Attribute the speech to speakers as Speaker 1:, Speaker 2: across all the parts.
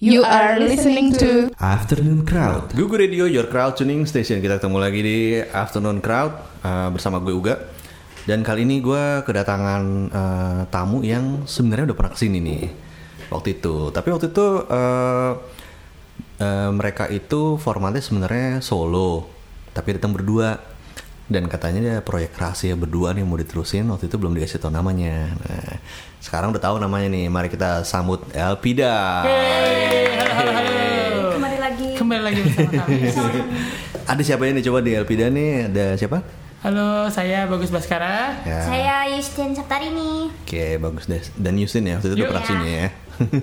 Speaker 1: You are listening to
Speaker 2: Afternoon Crowd. Google Radio, your crowd tuning station. Kita ketemu lagi di Afternoon Crowd uh, bersama gue Uga. Dan kali ini gue kedatangan uh, tamu yang sebenarnya udah pernah ke sini nih waktu itu. Tapi waktu itu uh, uh, mereka itu formatnya sebenarnya solo, tapi datang berdua. Dan katanya dia proyek rahasia berdua nih mau diterusin. Waktu itu belum dikasih tahu namanya. Nah, sekarang udah tahu namanya nih. Mari kita sambut Elpida.
Speaker 3: Kembali lagi.
Speaker 4: Kembali lagi bersama kami.
Speaker 2: Ada siapa ini coba di Elpida nih? Ada siapa?
Speaker 4: Halo, saya Bagus Baskara.
Speaker 2: Ya.
Speaker 3: Saya Yustin Saptarini.
Speaker 2: Oke, bagus deh. Dan Yusin ya, waktu itu pernah sini ya.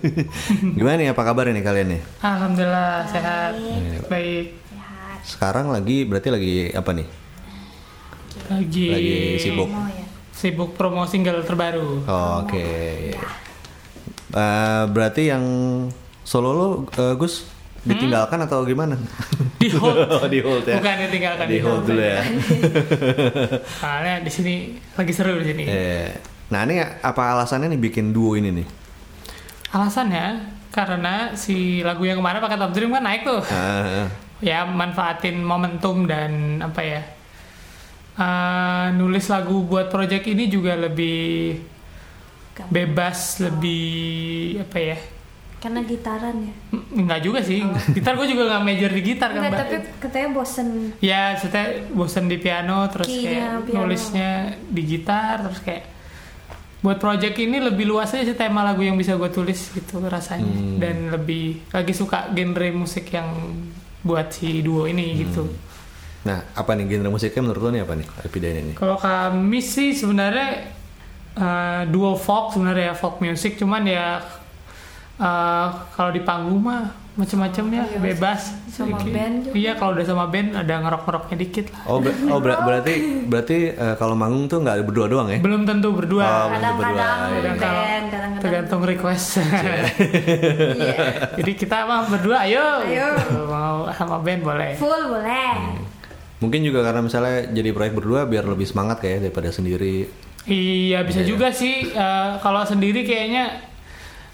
Speaker 2: Gimana nih, apa kabar nih kalian nih?
Speaker 4: Alhamdulillah sehat, baik.
Speaker 3: Sehat.
Speaker 2: Sekarang lagi, berarti lagi apa nih?
Speaker 4: Lagi,
Speaker 2: Lagi sibuk.
Speaker 3: Ya.
Speaker 4: Sibuk promo single terbaru.
Speaker 2: Oh, Oke. Eh, berarti yang solo lo, eh, Gus, ditinggalkan atau gimana?
Speaker 4: Di hold.
Speaker 2: Oh, di hold ya.
Speaker 4: Bukan ditinggalkan,
Speaker 2: Di hold dulu ya.
Speaker 4: Soalnya di sini lagi seru di sini.
Speaker 2: Eh, Nah, ini apa alasannya nih bikin duo ini nih?
Speaker 4: Alasannya karena si lagu yang kemarin pakai Top Dream kan naik tuh.
Speaker 2: Ah,
Speaker 4: ya manfaatin momentum dan apa ya eh, nulis lagu buat project ini juga lebih bebas lebih apa ya
Speaker 3: Karena gitaran ya.
Speaker 4: M- nggak juga sih gitar gue juga nggak major di gitar kan
Speaker 3: Enggak, tapi katanya bosen.
Speaker 4: ya saya bosen di piano terus kayak
Speaker 3: piano.
Speaker 4: nulisnya di gitar terus kayak buat project ini lebih luas aja sih tema lagu yang bisa gue tulis gitu rasanya
Speaker 2: Hmm.
Speaker 4: dan lebih lagi suka genre musik yang buat si duo ini gitu
Speaker 2: Nah, apa nih genre musiknya menurut lo nih apa nih? Elpida ini nih.
Speaker 4: Kalau kami sih sebenarnya uh, duo folk sebenarnya ya folk music cuman ya uh, kalau di panggung mah macam-macam ya
Speaker 3: Iya,
Speaker 4: bebas
Speaker 3: sama
Speaker 4: Sedikit.
Speaker 3: band juga.
Speaker 4: Iya kalau udah sama band ada ngerok-ngeroknya dikit lah.
Speaker 2: Oh, ber- oh ber- berarti berarti eh, kalau manggung tuh nggak berdua doang ya?
Speaker 4: Belum tentu
Speaker 2: Oh,
Speaker 4: berdua.
Speaker 2: belum berdua.
Speaker 3: Kadang-kadang
Speaker 2: Iya.
Speaker 3: band, kadang-kadang.
Speaker 4: Tergantung request.
Speaker 3: Iya.
Speaker 4: Jadi kita mah berdua ayo.
Speaker 3: Ayo.
Speaker 4: Gitu. Mau sama band boleh.
Speaker 3: Full boleh.
Speaker 2: Mungkin juga karena misalnya jadi proyek berdua biar lebih semangat kayak daripada sendiri.
Speaker 4: Iya bisa
Speaker 2: Iya.
Speaker 4: juga sih Eh, kalau sendiri kayaknya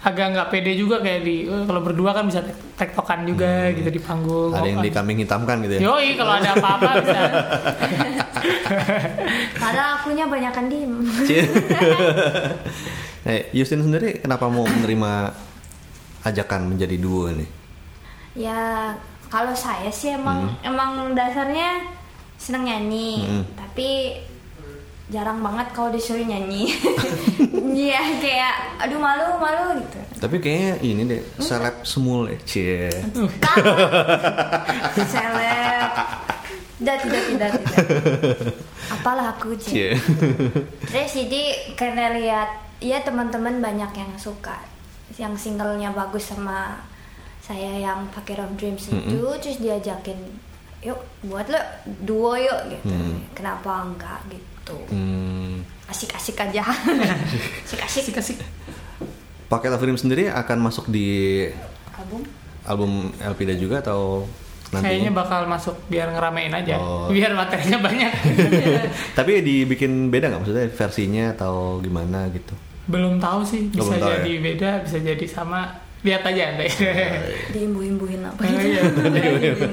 Speaker 4: agak nggak pede juga kayak di eh, kalau berdua kan bisa tek- tektokan juga gitu di panggung.
Speaker 2: Hmm. Ada yang di kambing hitamkan gitu ya.
Speaker 4: Yoi kalau ada apa-apa bisa.
Speaker 3: Padahal akunya banyakan diem.
Speaker 2: Eh, Justin sendiri kenapa mau menerima ajakan menjadi duo ini?
Speaker 3: ya kalau saya sih emang emang dasarnya seneng nyanyi,
Speaker 2: Hmm.
Speaker 3: tapi jarang banget kalau disuruh nyanyi. Iya kayak aduh malu malu gitu.
Speaker 2: Tapi kayaknya ini deh, seleb semul ya. Cie.
Speaker 3: Seleb. Tidak, tidak, tidak, tidak. Apalah aku.
Speaker 2: Cie.
Speaker 3: Terus jadi karena lihat ya teman-teman banyak yang suka yang singlenya bagus sama saya yang pakai Rough Dreams itu terus diajakin yuk buat lo duo yuk gitu
Speaker 2: Mm.
Speaker 3: kenapa enggak gitu
Speaker 2: Hmm,
Speaker 3: asik-asik aja asik-asik
Speaker 4: Kasih-kasih.
Speaker 2: Paket of Dream sendiri akan masuk di
Speaker 3: album
Speaker 2: album Elpida juga atau
Speaker 4: Kayaknya
Speaker 2: nantinya?
Speaker 4: bakal masuk biar ngeramein aja.
Speaker 2: Oh.
Speaker 4: Biar materinya banyak.
Speaker 2: Tapi dibikin beda nggak maksudnya versinya atau gimana gitu?
Speaker 4: Belum tahu sih,
Speaker 2: Oh,
Speaker 4: bisa
Speaker 2: belum tahu
Speaker 4: jadi beda, bisa jadi sama. Lihat aja nanti.
Speaker 3: diimbu-imbuhin apa
Speaker 4: Oh,
Speaker 3: gitu
Speaker 4: iya.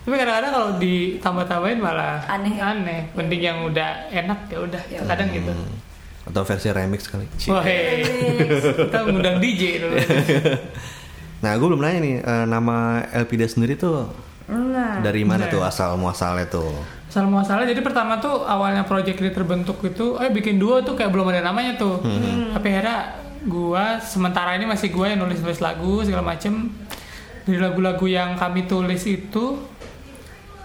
Speaker 4: Tapi kadang-kadang kalau ditambah-tambahin malah
Speaker 3: Aneh.
Speaker 4: Aneh. Mending yang udah enak ya udah.
Speaker 3: Ya
Speaker 4: Kadang gitu.
Speaker 2: Hmm. Atau versi remix kali?
Speaker 4: Wah, hei. kita ngundang DJ dulu.
Speaker 2: Nah, gue belum nanya nih, eh, nama Elpida sendiri tuh
Speaker 3: nah
Speaker 2: dari mana
Speaker 4: Nah.
Speaker 2: tuh asal muasalnya tuh?
Speaker 4: Salah masalah jadi pertama tuh awalnya project ini terbentuk itu eh bikin duo tuh kayak belum ada namanya tuh. Tapi akhirnya gua sementara ini masih gua yang nulis-nulis lagu segala macem. Dari lagu-lagu yang kami tulis itu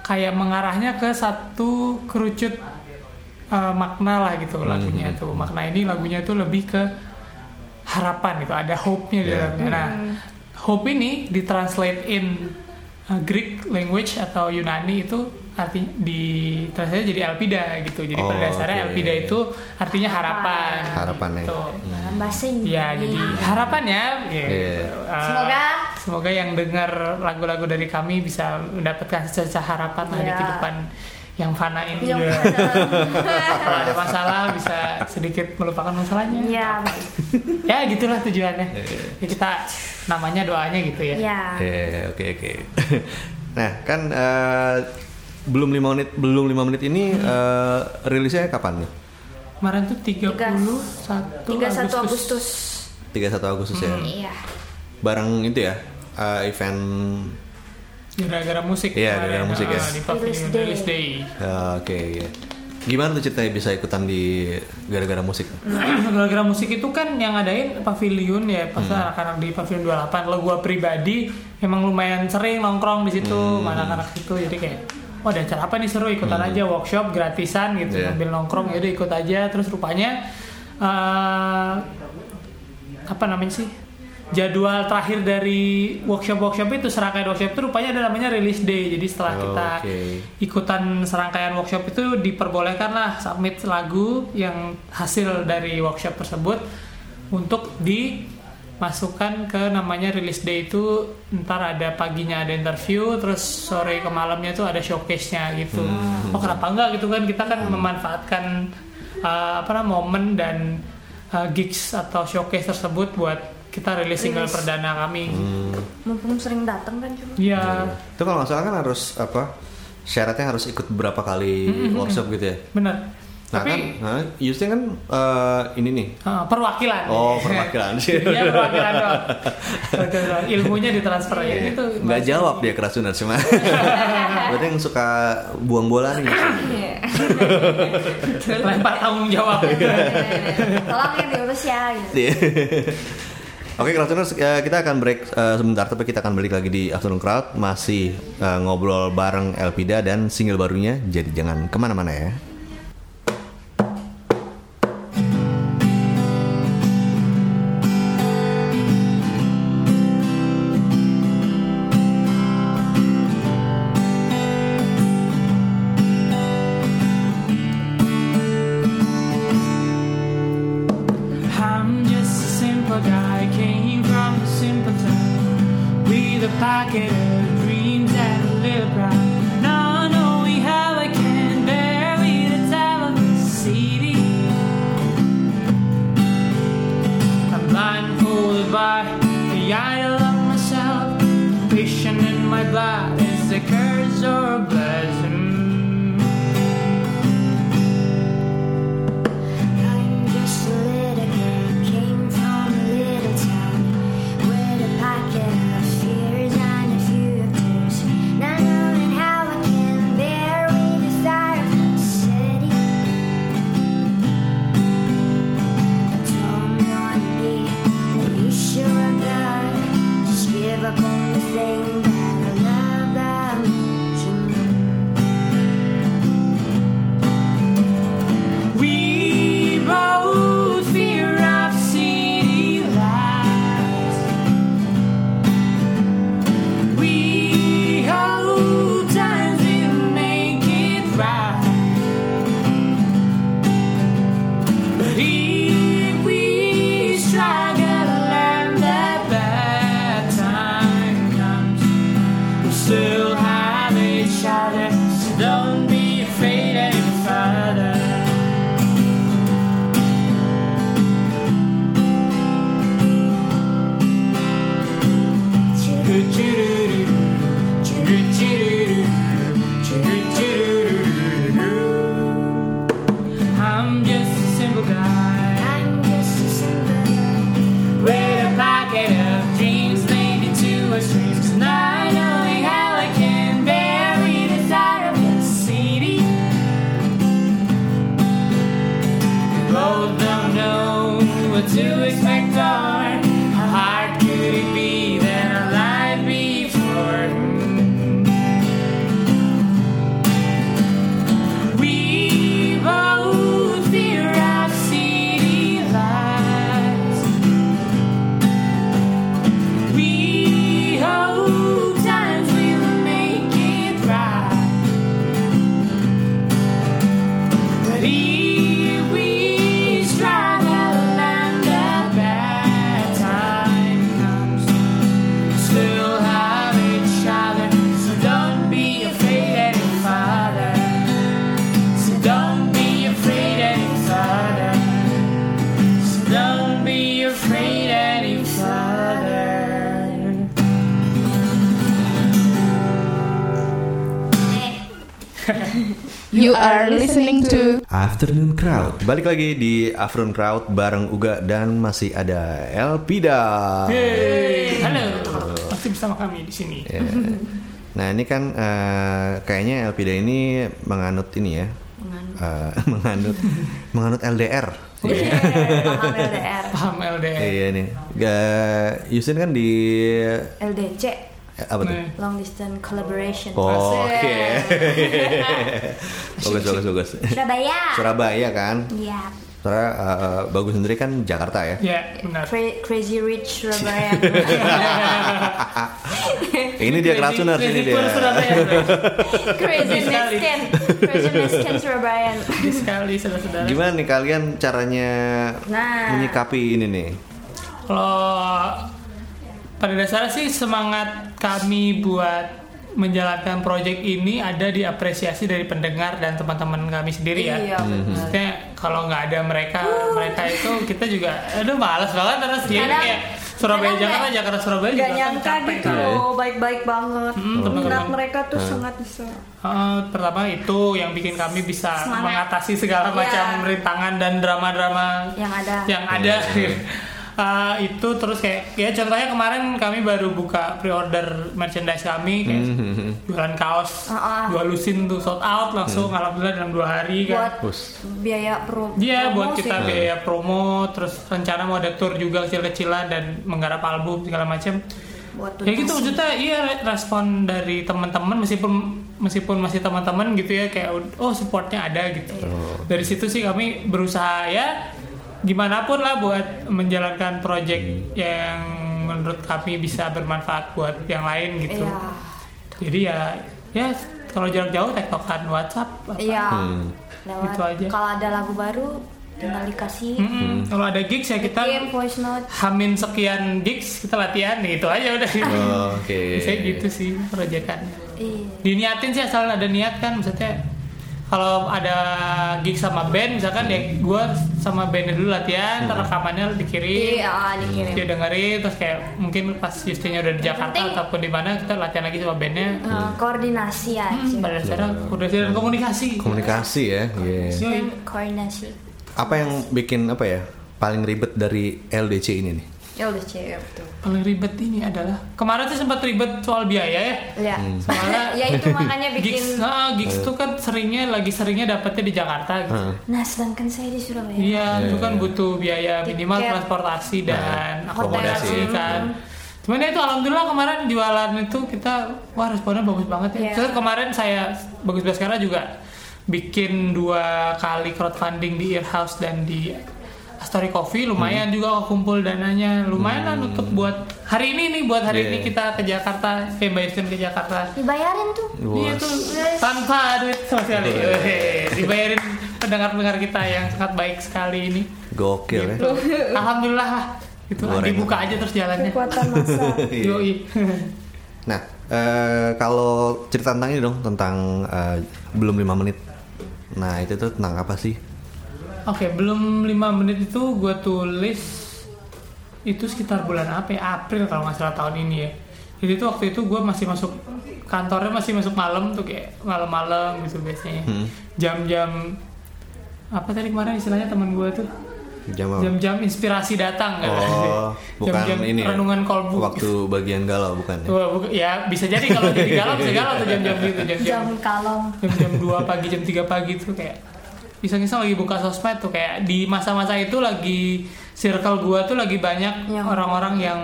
Speaker 4: kayak mengarahnya ke satu kerucut eh, makna lah gitu lagunya tuh. Makna ini lagunya tuh lebih ke harapan gitu, ada hope-nya di
Speaker 2: Yeah.
Speaker 4: dalamnya. Nah, hope ini ditranslate in uh, Greek language atau Yunani itu arti di translate jadi Elpida gitu. Jadi
Speaker 2: Oh,
Speaker 4: pada dasarnya. Elpida itu artinya harapan.
Speaker 2: Harapannya.
Speaker 4: Gitu.
Speaker 3: dalam bahasa Inggris
Speaker 4: Ya, jadi harapan ya. ya.
Speaker 2: Iya.
Speaker 4: Uh,
Speaker 3: Semoga
Speaker 4: semoga yang dengar lagu-lagu dari kami bisa mendapatkan secerca harapan lah di
Speaker 3: Iya.
Speaker 4: kehidupan yang fana ini
Speaker 3: Yang mana?
Speaker 4: Kalau ada masalah bisa sedikit melupakan masalahnya.
Speaker 3: Iya,
Speaker 4: Ya gitulah tujuannya. Ya, kita namanya doanya gitu ya.
Speaker 3: iya.
Speaker 2: Eh, oke oke. Nah, kan eh, belum lima menit belum lima menit ini eh, rilisnya kapan nih?
Speaker 4: Kemarin tuh 31
Speaker 3: 31
Speaker 4: Agustus.
Speaker 3: Agustus.
Speaker 2: 31 Agustus ya.
Speaker 3: Iya.
Speaker 2: Bareng itu ya. eh, event
Speaker 4: Gara-gara musik.
Speaker 2: Iya, gara-gara musik ya.
Speaker 4: ah, Di pavilion
Speaker 3: Release day.
Speaker 2: Eh, oke iya. Gimana tuh ceritanya bisa ikutan di gara-gara musik?
Speaker 4: Gara-gara musik itu kan yang ngadain pavilion ya pas
Speaker 2: Hmm.
Speaker 4: anak-anak di pavilion 28 Kalau gua pribadi emang lumayan sering nongkrong di situ
Speaker 2: Hmm.
Speaker 4: anak-anak situ jadi kayak Wah ada acara apa nih seru ikutan aja workshop gratisan gitu
Speaker 2: Iya.
Speaker 4: sambil nongkrong ya udah ikut aja terus rupanya eh, apa namanya sih jadwal terakhir dari workshop workshop itu serangkaian workshop itu rupanya ada namanya release day jadi setelah
Speaker 2: Oh,
Speaker 4: kita
Speaker 2: oke.
Speaker 4: ikutan serangkaian workshop itu diperbolehkan lah submit lagu yang hasil dari workshop tersebut untuk dimasukkan ke namanya release day itu ntar ada paginya ada interview terus sore ke malamnya tuh ada showcase-nya gitu. Oh kenapa enggak gitu kan? Kita kan memanfaatkan uh, apa namanya momen dan uh, gigs atau showcase tersebut buat kita rilis single
Speaker 3: Rilis.
Speaker 4: perdana kami.
Speaker 3: Mumpung sering datang kan cuma.
Speaker 4: Iya.
Speaker 2: Itu kalau nggak salah kan harus apa? Syaratnya harus ikut berapa kali workshop gitu ya.
Speaker 4: benar
Speaker 2: Nah
Speaker 4: tapi
Speaker 2: kan, nah, Yusnya kan eh, ini nih.
Speaker 4: uh, perwakilan
Speaker 2: Oh, perwakilan.
Speaker 4: Iya perwakilan doang. Doang. Ilmunya ditransfer aja
Speaker 2: Iya.
Speaker 4: gitu.
Speaker 2: Nggak jawab dia keracunan cuma. Berarti yang suka buang bola nih.
Speaker 3: Iya.
Speaker 4: Lempar tanggung jawab.
Speaker 3: Tolong yang diurus ya gitu.
Speaker 2: Oke, Kratuners, eh, kita akan break eh, sebentar, tapi kita akan balik lagi di Afternoon Crowd. Masih eh, ngobrol bareng Elpida dan single barunya, jadi jangan
Speaker 1: ke mana-mana ya.
Speaker 2: Afternoon Crowd. Balik lagi di Afternoon Crowd bareng Uga dan masih ada Elpida.
Speaker 4: Yeay, halo. Masih bersama kami di sini.
Speaker 2: Ya. Nah ini kan eh, kayaknya Elpida ini menganut ini ya, Eh, menganut menganut LDR.
Speaker 3: paham LDR
Speaker 4: Paham LDR.
Speaker 2: Iya nih. Gak, Yusin kan di
Speaker 3: LDC
Speaker 2: apa tuh?
Speaker 4: Nih.
Speaker 3: long distance collaboration
Speaker 2: Oh, Oke.
Speaker 3: Asik.
Speaker 2: bagus bagus bagus.
Speaker 3: Surabaya
Speaker 2: Surabaya kan.
Speaker 3: Iya
Speaker 2: Soalnya eh, bagus sendiri kan Jakarta ya.
Speaker 4: Ya, benar.
Speaker 3: Cra- Crazy Rich Surabaya
Speaker 2: Ini dia keracunan sini dia.
Speaker 3: Crazy. Mexican Crazy Mexican Surabaya
Speaker 4: sekali saudara-saudara.
Speaker 2: Gimana nih kalian caranya
Speaker 3: Nah.
Speaker 2: menyikapi ini nih?
Speaker 4: Kalau pada dasarnya sih semangat kami buat menjalankan proyek ini ada di apresiasi dari pendengar dan teman-teman kami sendiri ya.
Speaker 3: Iya benar
Speaker 4: Maksudnya kalau nggak ada mereka, mereka itu kita juga, aduh malas banget terus jadi
Speaker 3: Kadang-
Speaker 4: kayak Surabaya
Speaker 3: kadang
Speaker 4: Jakarta, Jakarta Surabaya
Speaker 3: Gak
Speaker 4: juga kan
Speaker 3: nyangka
Speaker 4: capek
Speaker 3: gitu
Speaker 4: kan.
Speaker 3: loh Baik-baik banget
Speaker 4: Hmm,
Speaker 3: Minat
Speaker 4: teman-teman.
Speaker 3: mereka tuh sangat besar
Speaker 4: Eh, pertama itu yang bikin kami bisa
Speaker 3: Semangat.
Speaker 4: mengatasi segala
Speaker 3: Iya.
Speaker 4: macam rintangan dan drama-drama
Speaker 3: Yang ada
Speaker 4: yang ada Uh, itu terus kayak ya contohnya kemarin kami baru buka pre-order merchandise kami kayak jualan kaos
Speaker 3: Ah, ah.
Speaker 4: jual lusin tuh sold out langsung alhamdulillah dalam dua hari kan.
Speaker 3: Buat
Speaker 2: Bus.
Speaker 3: biaya pro
Speaker 4: Iya buat kita biaya promo terus rencana mau ada tour juga kecil-kecilan dan menggarap album segala macam
Speaker 3: Buat
Speaker 4: ya gitu maksudnya iya respon dari teman-teman meskipun meskipun masih teman-teman gitu ya kayak oh supportnya ada gitu. Dari situ sih kami berusaha ya gimana pun lah buat menjalankan project yang menurut kami bisa bermanfaat buat yang lain gitu
Speaker 3: Iya
Speaker 4: jadi ya ya kalau jarak jauh tektokan WhatsApp apa.
Speaker 3: Iya
Speaker 2: Hmm.
Speaker 3: Lewat
Speaker 4: Gitu aja.
Speaker 3: Kalau ada lagu baru tinggal dikasih
Speaker 4: Mm-mm. kalau ada gigs ya kita
Speaker 3: Bikin voice note
Speaker 4: hamin sekian gigs kita latihan gitu aja udah
Speaker 2: Oh, Oke.
Speaker 4: saya gitu sih proyekannya
Speaker 3: Iya
Speaker 4: diniatin sih asal ada niat kan maksudnya kalau ada gig sama band misalkan ya gue sama bandnya dulu latihan ntar rekamannya dikirim
Speaker 3: Iya ah, dikirim
Speaker 4: dia dengerin terus kayak mungkin pas Justinnya udah di Jakarta
Speaker 3: penting-
Speaker 4: ataupun di mana kita latihan lagi sama bandnya
Speaker 3: Eh, Koordinasi aja
Speaker 4: hmm, pada dasarnya koordinasi dan komunikasi
Speaker 2: Komunikasi ya. Iya.
Speaker 4: Yoi.
Speaker 3: Koordinasi
Speaker 2: Apa yang bikin apa ya? Paling ribet dari LDC ini nih?
Speaker 3: Ya udah cewek betul
Speaker 4: paling ribet ini adalah kemarin sih sempat ribet soal biaya ya
Speaker 3: Ya
Speaker 4: soalnya
Speaker 3: Ya itu makanya bikin
Speaker 4: gigs nah, gigs tuh kan seringnya lagi seringnya dapetnya di Jakarta gitu.
Speaker 3: Nah sedangkan saya di Surabaya
Speaker 4: Iya, itu kan butuh biaya minimal
Speaker 3: Tiket.
Speaker 4: transportasi dan
Speaker 2: Nah,
Speaker 4: akomodasi
Speaker 3: hotel.
Speaker 4: kan. Cuman ya itu alhamdulillah kemarin jualan itu kita wah responnya bagus banget ya.
Speaker 3: Iya.
Speaker 4: Terus kemarin saya bagus Baskara juga bikin dua kali crowdfunding di Earhouse dan di Story Coffee lumayan juga kumpul dananya lumayan lah untuk buat hari ini nih buat hari
Speaker 2: Iya.
Speaker 4: ini kita ke Jakarta kayak Yustin ke Jakarta
Speaker 3: Dibayarin tuh
Speaker 4: Iya tuh tanpa duit sama sekali. Weh, Dibayarin pendengar-pendengar kita yang sangat baik sekali ini.
Speaker 2: Gokil ya.
Speaker 4: Gitu. Alhamdulillah lah. Itu
Speaker 2: Goreng.
Speaker 4: dibuka aja terus jalannya.
Speaker 3: Kekuatan masa
Speaker 2: Iya.
Speaker 4: Yoi.
Speaker 2: Nah, eh, kalau cerita tentang ini dong tentang eh, belum lima menit. Nah itu tuh tentang apa sih?
Speaker 4: Oke, belum 5 menit itu gue tulis itu sekitar bulan apa ya? April kalau nggak salah tahun ini ya. Jadi itu waktu itu gue masih masuk kantornya masih masuk malam tuh kayak malam-malam gitu biasanya.
Speaker 2: Hmm.
Speaker 4: Jam-jam apa tadi kemarin istilahnya teman gue tuh jam-jam inspirasi datang kan
Speaker 2: Oh, bukan
Speaker 4: jam-jam
Speaker 2: ini ya?
Speaker 4: renungan kolbu
Speaker 2: Waktu bagian galau bukan ya?
Speaker 4: Wah, buka- ya bisa jadi kalau jadi galau bisa galau tuh jam-jam gitu jam-jam
Speaker 3: Jam kalong
Speaker 4: jam-jam 2 pagi jam 3 pagi tuh kayak iseng-iseng lagi buka sosmed tuh kayak di masa-masa itu lagi circle gua tuh lagi banyak
Speaker 3: Yang-
Speaker 4: orang-orang yang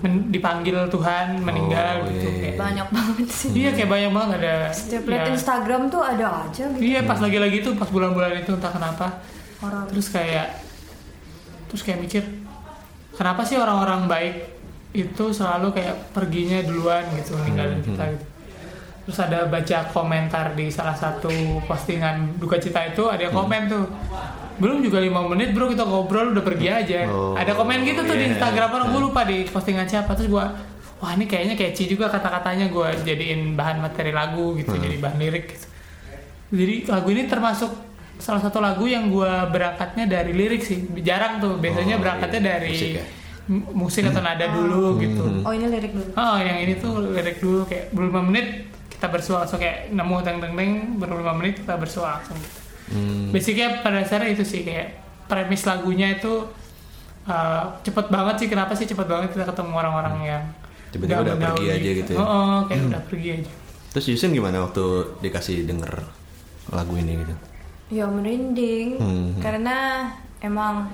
Speaker 4: men- dipanggil Tuhan meninggal
Speaker 2: Oh,
Speaker 4: gitu
Speaker 2: iya.
Speaker 4: kayak.
Speaker 3: Banyak banget sih.
Speaker 4: Iya kayak banyak banget ada
Speaker 3: Setiap
Speaker 4: ya,
Speaker 3: liat Instagram tuh ada aja gitu.
Speaker 4: Iya pas lagi-lagi tuh pas bulan-bulan itu entah kenapa.
Speaker 3: Orang.
Speaker 4: Terus kayak terus kayak mikir kenapa sih orang-orang baik itu selalu kayak perginya duluan gitu ninggalin kita gitu terus ada baca komentar di salah satu postingan duka cita itu ada yang komen tuh belum juga lima menit bro kita ngobrol udah pergi aja.
Speaker 2: Oh,
Speaker 4: ada komen gitu tuh di
Speaker 2: iya.
Speaker 4: Instagram orang gue lupa di postingan siapa. Terus gua wah ini kayaknya catchy juga kata-katanya. Gue jadiin bahan materi lagu gitu jadi bahan lirik gitu. Jadi lagu ini termasuk salah satu lagu yang gua berangkatnya dari lirik sih. Jarang tuh biasanya
Speaker 2: Oh,
Speaker 4: berangkatnya
Speaker 2: iya.
Speaker 4: dari
Speaker 2: Musik ya?
Speaker 4: musik atau nada dulu gitu.
Speaker 3: Oh ini lirik dulu.
Speaker 4: Oh yang ini tuh lirik dulu kayak belum 5 menit kita kita bersua langsung kayak nemu teng teng teng baru lima menit kita bersua langsung gitu.
Speaker 2: Hmm.
Speaker 4: Basicnya pada dasarnya itu sih kayak premis lagunya itu uh, cepet banget sih kenapa sih cepet banget kita ketemu orang-orang yang
Speaker 2: Tiba-tiba udah pergi aja gitu ya?
Speaker 4: Oh, oh, kayak udah pergi aja.
Speaker 2: Terus Yusin gimana waktu dikasih denger lagu ini gitu?
Speaker 3: Ya merinding
Speaker 2: Hmm.
Speaker 3: karena emang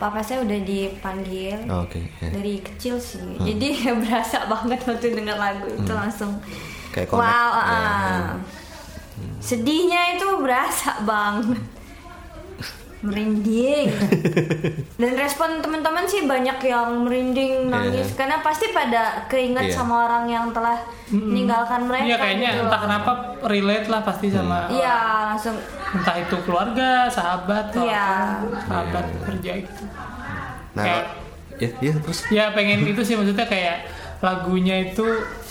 Speaker 3: papa saya udah dipanggil
Speaker 2: Oh, Oke. ya.
Speaker 3: dari kecil sih. Jadi berasa banget waktu denger lagu itu langsung
Speaker 2: Kayak connect.
Speaker 3: wow.
Speaker 2: Ya,
Speaker 3: ah. Sedihnya itu berasa banget. Merinding. Dan respon teman-teman sih banyak yang merinding nangis
Speaker 2: Iya.
Speaker 3: karena pasti pada keinget
Speaker 2: Iya.
Speaker 3: sama orang yang telah meninggalkan mereka.
Speaker 4: Iya kayaknya
Speaker 3: gitu.
Speaker 4: entah kenapa relate lah pasti sama
Speaker 3: Iya, langsung
Speaker 4: entah itu keluarga, sahabat, atau
Speaker 3: Iya.
Speaker 4: apa, sahabat kerja gitu.
Speaker 2: Nah,
Speaker 4: Kayak-
Speaker 2: ya, ya terus
Speaker 4: Ya pengen itu sih maksudnya kayak lagunya itu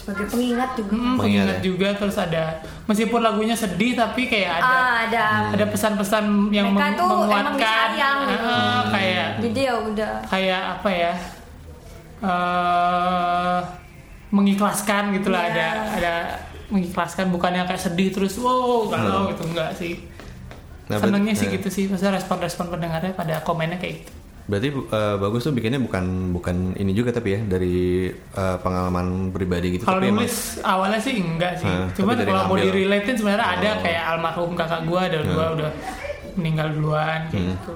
Speaker 3: sebagai pengingat juga.
Speaker 4: hmm,
Speaker 2: Pengingat
Speaker 4: pengingat
Speaker 2: ya?
Speaker 4: juga terus ada meskipun lagunya sedih tapi kayak ada
Speaker 3: Ah, ada.
Speaker 4: ada pesan-pesan yang
Speaker 3: Mereka
Speaker 4: meng-
Speaker 3: tuh emang
Speaker 4: menguatkan
Speaker 3: disayang gitu.
Speaker 4: Ah, kayak
Speaker 3: Jadi ya udah.
Speaker 4: kayak apa ya eh mengikhlaskan gitulah
Speaker 3: Iya.
Speaker 4: ada ada mengikhlaskan bukannya kayak sedih terus wow galau gitu enggak sih
Speaker 2: Nah,
Speaker 4: senengnya
Speaker 2: berarti-
Speaker 4: sih
Speaker 2: nah.
Speaker 4: gitu sih maksudnya respon-respon pendengarnya pada komennya kayak gitu
Speaker 2: berarti eh, bagus tuh bikinnya bukan bukan ini juga tapi ya dari eh, pengalaman pribadi gitu
Speaker 4: Kalau
Speaker 2: tapi emang
Speaker 4: nulis awalnya sih enggak sih. Cuma kalau mau direlatein sebenarnya ada
Speaker 2: Oh.
Speaker 4: kayak almarhum kakak gua ada dua udah meninggal duluan
Speaker 2: Hmm.
Speaker 4: gitu.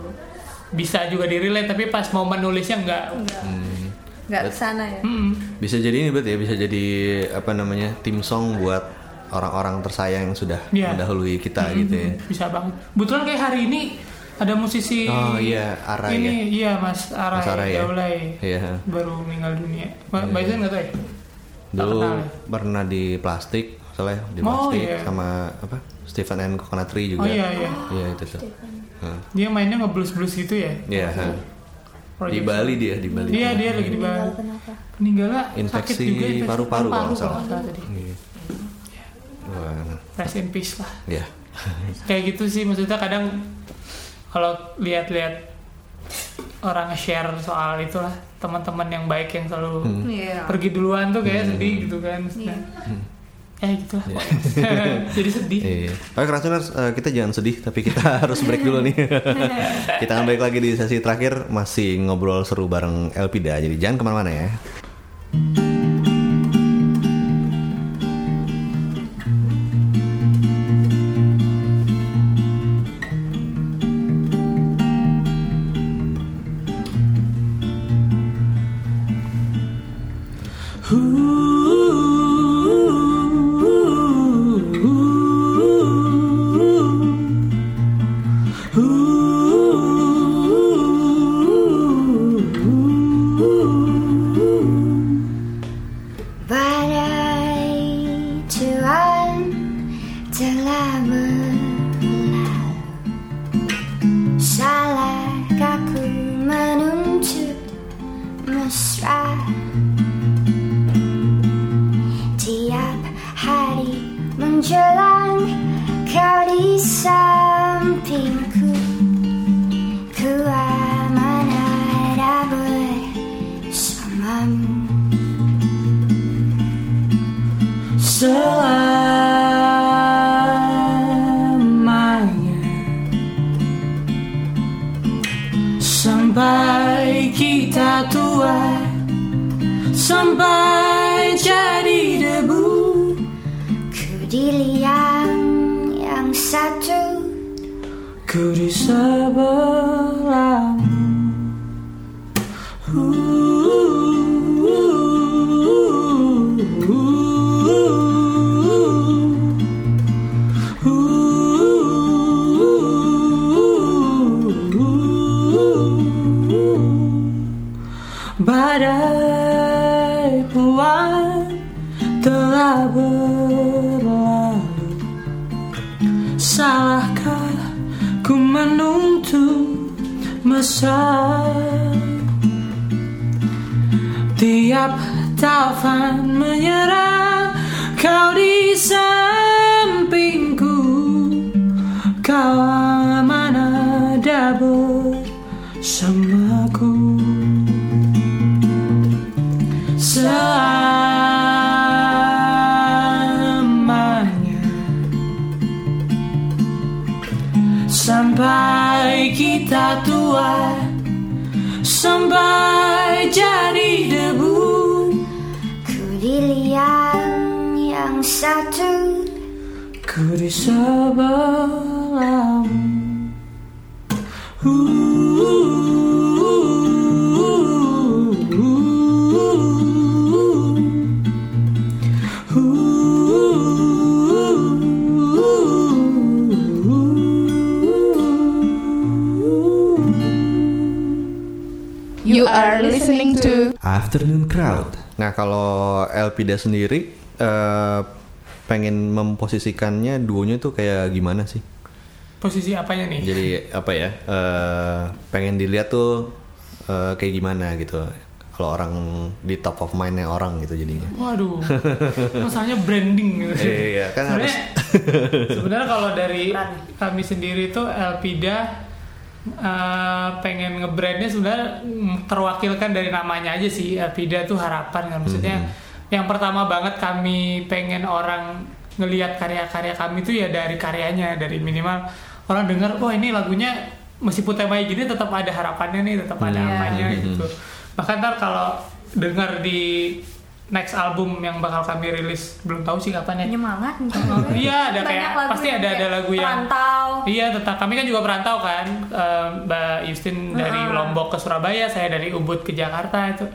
Speaker 4: Bisa juga direlate tapi pas momen nulisnya enggak.
Speaker 3: Nggak ke sana ya.
Speaker 4: Hmm.
Speaker 2: bisa jadi ini berarti ya bisa jadi apa namanya tim song buat orang-orang tersayang yang sudah
Speaker 4: Iya.
Speaker 2: mendahului kita gitu ya.
Speaker 4: Bisa banget. Kebetulan kayak hari ini ada musisi
Speaker 2: Oh, iya, Ara
Speaker 4: ini iya Mas Ara,
Speaker 2: Mas Ara ya?
Speaker 4: Daulay.
Speaker 2: Iya.
Speaker 4: baru meninggal dunia. Mbak Mbak Izan nggak tahu ya?
Speaker 2: Dulu
Speaker 4: kenal ya?
Speaker 2: pernah di plastik, soalnya di
Speaker 4: Oh,
Speaker 2: plastik
Speaker 4: iya.
Speaker 2: sama apa? Stephen and Coconut Tree juga.
Speaker 4: Oh iya iya.
Speaker 2: Iya itu tuh. Hah.
Speaker 4: Dia mainnya ngeblues blues gitu ya?
Speaker 2: Iya. hah. Di Bali dia di Bali.
Speaker 4: Iya dia lagi di Bali.
Speaker 3: Kenapa?
Speaker 4: Meninggalnya
Speaker 2: Infeksi
Speaker 4: sakit juga infeksi
Speaker 2: paru-paru kalau nggak salah.
Speaker 4: kalau nggak salah tadi.
Speaker 2: Iya. Wah,
Speaker 4: Rest in peace lah.
Speaker 2: ya.
Speaker 4: kayak gitu sih maksudnya kadang kalau lihat-lihat orang share soal itulah teman-teman yang baik yang selalu
Speaker 3: Iya.
Speaker 4: pergi duluan tuh kayak sedih gitu kan maksudnya. ya gitu lah jadi sedih
Speaker 2: Iya. Oke Krasuners, eh, kita jangan sedih tapi kita harus break dulu nih. kita akan balik lagi di sesi terakhir masih ngobrol seru bareng Elpida. Jadi jangan
Speaker 1: ke mana-mana ya.
Speaker 4: Selamanya. Sampai kita tua sampai jadi debu.
Speaker 1: Ku di liang yang satu.
Speaker 4: Ku di Salahkah ku menuntut mesra? Tiap taufan menyerang Kau di sampingku. Kau aman ada bersamaku sampai kita tua Sampai jadi debu.
Speaker 1: Ku dilian yang satu.
Speaker 4: Ku di sebelahmu.
Speaker 5: Are listening to
Speaker 2: Afternoon Crowd. Nah kalau Elpida sendiri eh, pengen memposisikannya duonya tuh kayak gimana sih?
Speaker 4: Posisi apanya nih?
Speaker 2: Jadi apa ya? eh, pengen dilihat tuh eh, kayak gimana gitu. Kalau orang di top of mindnya orang gitu jadinya.
Speaker 4: Waduh, masalahnya branding gitu.
Speaker 2: Iya, kan
Speaker 4: sebenarnya,
Speaker 2: harus-
Speaker 4: sebenarnya kalau dari kami sendiri tuh Elpida eh, pengen ngebrandnya sebenarnya terwakilkan dari namanya aja sih. Elpida tuh harapan kan. Maksudnya yang pertama banget kami pengen orang ngelihat karya-karya kami tuh ya dari karyanya dari minimal orang dengar oh ini lagunya meskipun temanya gini tetap ada harapannya nih tetap ada apanya gitu. Bahkan ntar kalau dengar di next album yang bakal kami rilis. Belum tahu sih kapan ya.
Speaker 3: Penyemangat
Speaker 4: Iya ada kayak
Speaker 3: lagu
Speaker 4: pasti ada ada lagu yang
Speaker 3: perantau.
Speaker 4: Iya tetap. Kami kan juga perantau kan. Eh, Mbak Justin dari Lombok ke Surabaya saya dari Ubud ke Jakarta itu.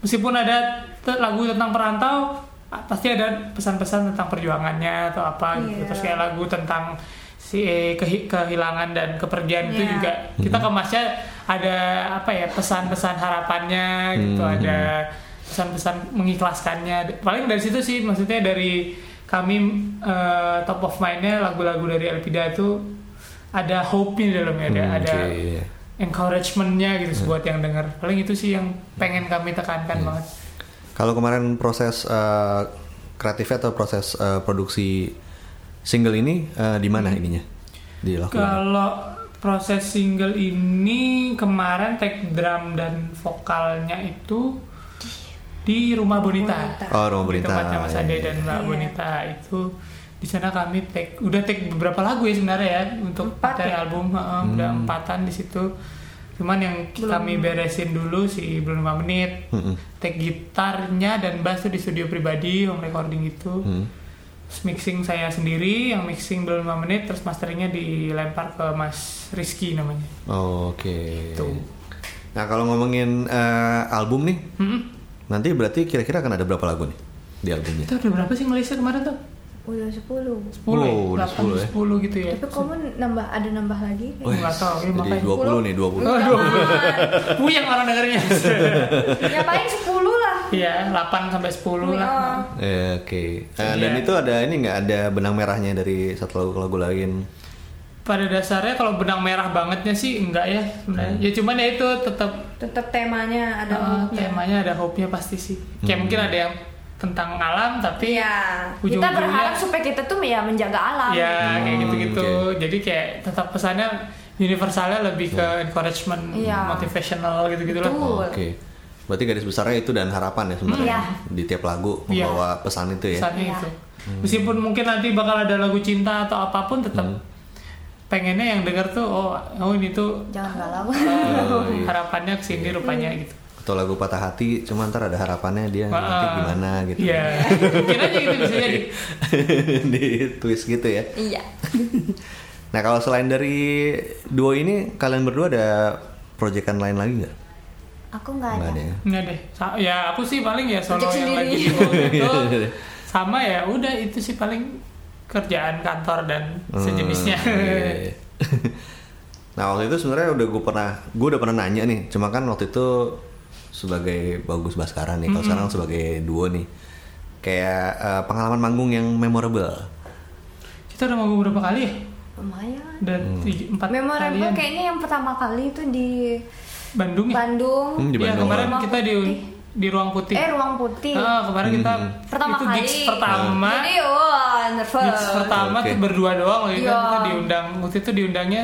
Speaker 4: Meskipun ada lagu tentang perantau pasti ada pesan-pesan tentang perjuangannya atau apa gitu.
Speaker 3: Iya.
Speaker 4: terus kayak lagu tentang si eh, kehi- kehilangan dan kepergian itu
Speaker 3: Iya.
Speaker 4: juga kita kemasnya ada apa ya pesan-pesan harapannya gitu.
Speaker 2: Hmm.
Speaker 4: ada pesan-pesan mengikhlaskannya paling dari situ sih maksudnya dari kami eh, top of mindnya lagu-lagu dari Elpida itu ada hope-nya di dalamnya ada
Speaker 2: Hmm,
Speaker 4: ada
Speaker 2: oke, iya.
Speaker 4: encouragement-nya gitu buat yang dengar paling itu sih yang pengen kami tekankan
Speaker 2: Hmm.
Speaker 4: banget
Speaker 2: Kalau kemarin proses eh, kreatifnya atau proses eh, produksi single ini eh, di mana ininya dilakukan?
Speaker 4: kalau proses single ini kemarin take drum dan vokalnya itu di rumah Bonita.
Speaker 2: Oh, Rumah
Speaker 4: Di
Speaker 2: Bonita.
Speaker 4: tempatnya Mas Ade dan Mbak
Speaker 3: Iya.
Speaker 4: Bonita itu di sana kami take udah take beberapa lagu ya sebenarnya ya untuk
Speaker 3: Empat ya?
Speaker 4: album heeh, udah empatan di situ cuman yang kami beresin dulu sih belum 5 menit
Speaker 2: Mm-mm.
Speaker 4: take gitarnya dan bass tuh di studio pribadi home recording itu
Speaker 2: Hmm.
Speaker 4: Terus mixing saya sendiri yang mixing belum 5 menit terus masteringnya dilempar ke Mas Rizky namanya
Speaker 2: Oh, Oke.
Speaker 4: Tuh.
Speaker 2: Nah kalau ngomongin eh, album nih,
Speaker 4: Mm-mm.
Speaker 2: Nanti berarti kira-kira akan ada berapa lagu nih di albumnya?
Speaker 4: itu ada berapa sih Malaysia kemarin tuh
Speaker 3: Udah 10
Speaker 4: 10
Speaker 2: Oh, udah
Speaker 4: ya? 8
Speaker 2: 10 ya.
Speaker 4: 10 gitu ya
Speaker 3: Tapi kamu nambah ada nambah lagi
Speaker 4: Oh, nggak tahu ya
Speaker 2: Jadi
Speaker 4: makanya
Speaker 2: 20 nih, 20.
Speaker 4: Aduh, puyeng orang dengarnya.
Speaker 3: Ya paling 10 lah
Speaker 4: Iya, 8 sampai 10 lah.
Speaker 3: Iya.
Speaker 2: Eh, Oke. Eh,
Speaker 4: Iya.
Speaker 2: Dan itu ada ini nggak ada benang merahnya dari satu lagu ke lagu lain?
Speaker 4: Pada dasarnya kalau benang merah bangetnya sih enggak ya sebenarnya. Ya cuman ya itu tetap
Speaker 3: Tetap temanya ada
Speaker 4: uh,
Speaker 3: hook-nya.
Speaker 4: temanya ada hope-nya pasti sih. Kayak
Speaker 2: Hmm.
Speaker 4: mungkin ada yang tentang alam tapi
Speaker 3: Iya. Kita berharap supaya kita tuh ya menjaga alam.
Speaker 4: ya kayak
Speaker 2: Hmm,
Speaker 4: gitu-gitu.
Speaker 2: oke.
Speaker 4: Jadi kayak tetap pesannya universalnya lebih ke encouragement,
Speaker 3: Iya.
Speaker 4: motivational gitu-gitu lah.
Speaker 3: Betul.
Speaker 2: Oke. Berarti garis besarnya itu dan harapan ya sebenarnya
Speaker 3: Iya.
Speaker 2: di tiap lagu
Speaker 4: Iya.
Speaker 2: membawa pesan itu ya.
Speaker 4: Pesannya
Speaker 3: Iya.
Speaker 4: itu. Meskipun mungkin nanti bakal ada lagu cinta atau apa pun tetap
Speaker 2: Hmm.
Speaker 4: Pengennya yang denger tuh oh oh ini tuh
Speaker 3: Jangan galau.
Speaker 2: Oh, iya.
Speaker 4: harapannya ke sini rupanya gitu.
Speaker 2: Atau lagu patah hati, cuma ntar ada harapannya dia nanti
Speaker 4: Ah,
Speaker 2: gimana gitu.
Speaker 4: Iya, mungkin aja gitu bisa jadi.
Speaker 2: di twist gitu ya.
Speaker 3: Iya.
Speaker 2: Nah kalau selain dari duo ini, kalian berdua ada proyekan lain lagi nggak?
Speaker 3: Aku nggak
Speaker 2: Nggak
Speaker 3: ada.
Speaker 2: ada ya.
Speaker 4: Nggak deh. Ya aku sih paling ya solo
Speaker 3: Project
Speaker 4: yang
Speaker 3: sendiri.
Speaker 4: lagi di itu sama ya udah itu sih paling kerjaan kantor dan sejenisnya.
Speaker 2: Hmm, iya, iya. nah waktu itu sebenarnya udah gue pernah, gue udah pernah nanya nih. Cuma kan waktu itu sebagai bagus Baskara nih, kalau sekarang sebagai duo nih, kayak eh, pengalaman manggung yang memorable.
Speaker 4: Kita udah manggung berapa kali ya?
Speaker 3: Lumayan.
Speaker 4: Dan
Speaker 2: Hmm.
Speaker 4: empat
Speaker 3: Memorable
Speaker 4: kalian.
Speaker 3: kayaknya yang pertama kali itu di
Speaker 4: Bandung ya?
Speaker 3: Bandung.
Speaker 2: Hmm, di
Speaker 4: Iya,
Speaker 2: Bandung.
Speaker 4: kemarin
Speaker 3: Ruang
Speaker 4: kita di. Di ruang putih.
Speaker 3: Eh ruang putih.
Speaker 4: Ah, kemarin kita
Speaker 3: Pertama
Speaker 4: itu
Speaker 3: kali.
Speaker 4: gigs pertama.
Speaker 3: Jadi nervous.
Speaker 4: Gigs pertama
Speaker 2: Oke.
Speaker 4: tuh berdua doang loh itu
Speaker 3: Iya.
Speaker 4: kita diundang waktu itu diundangnya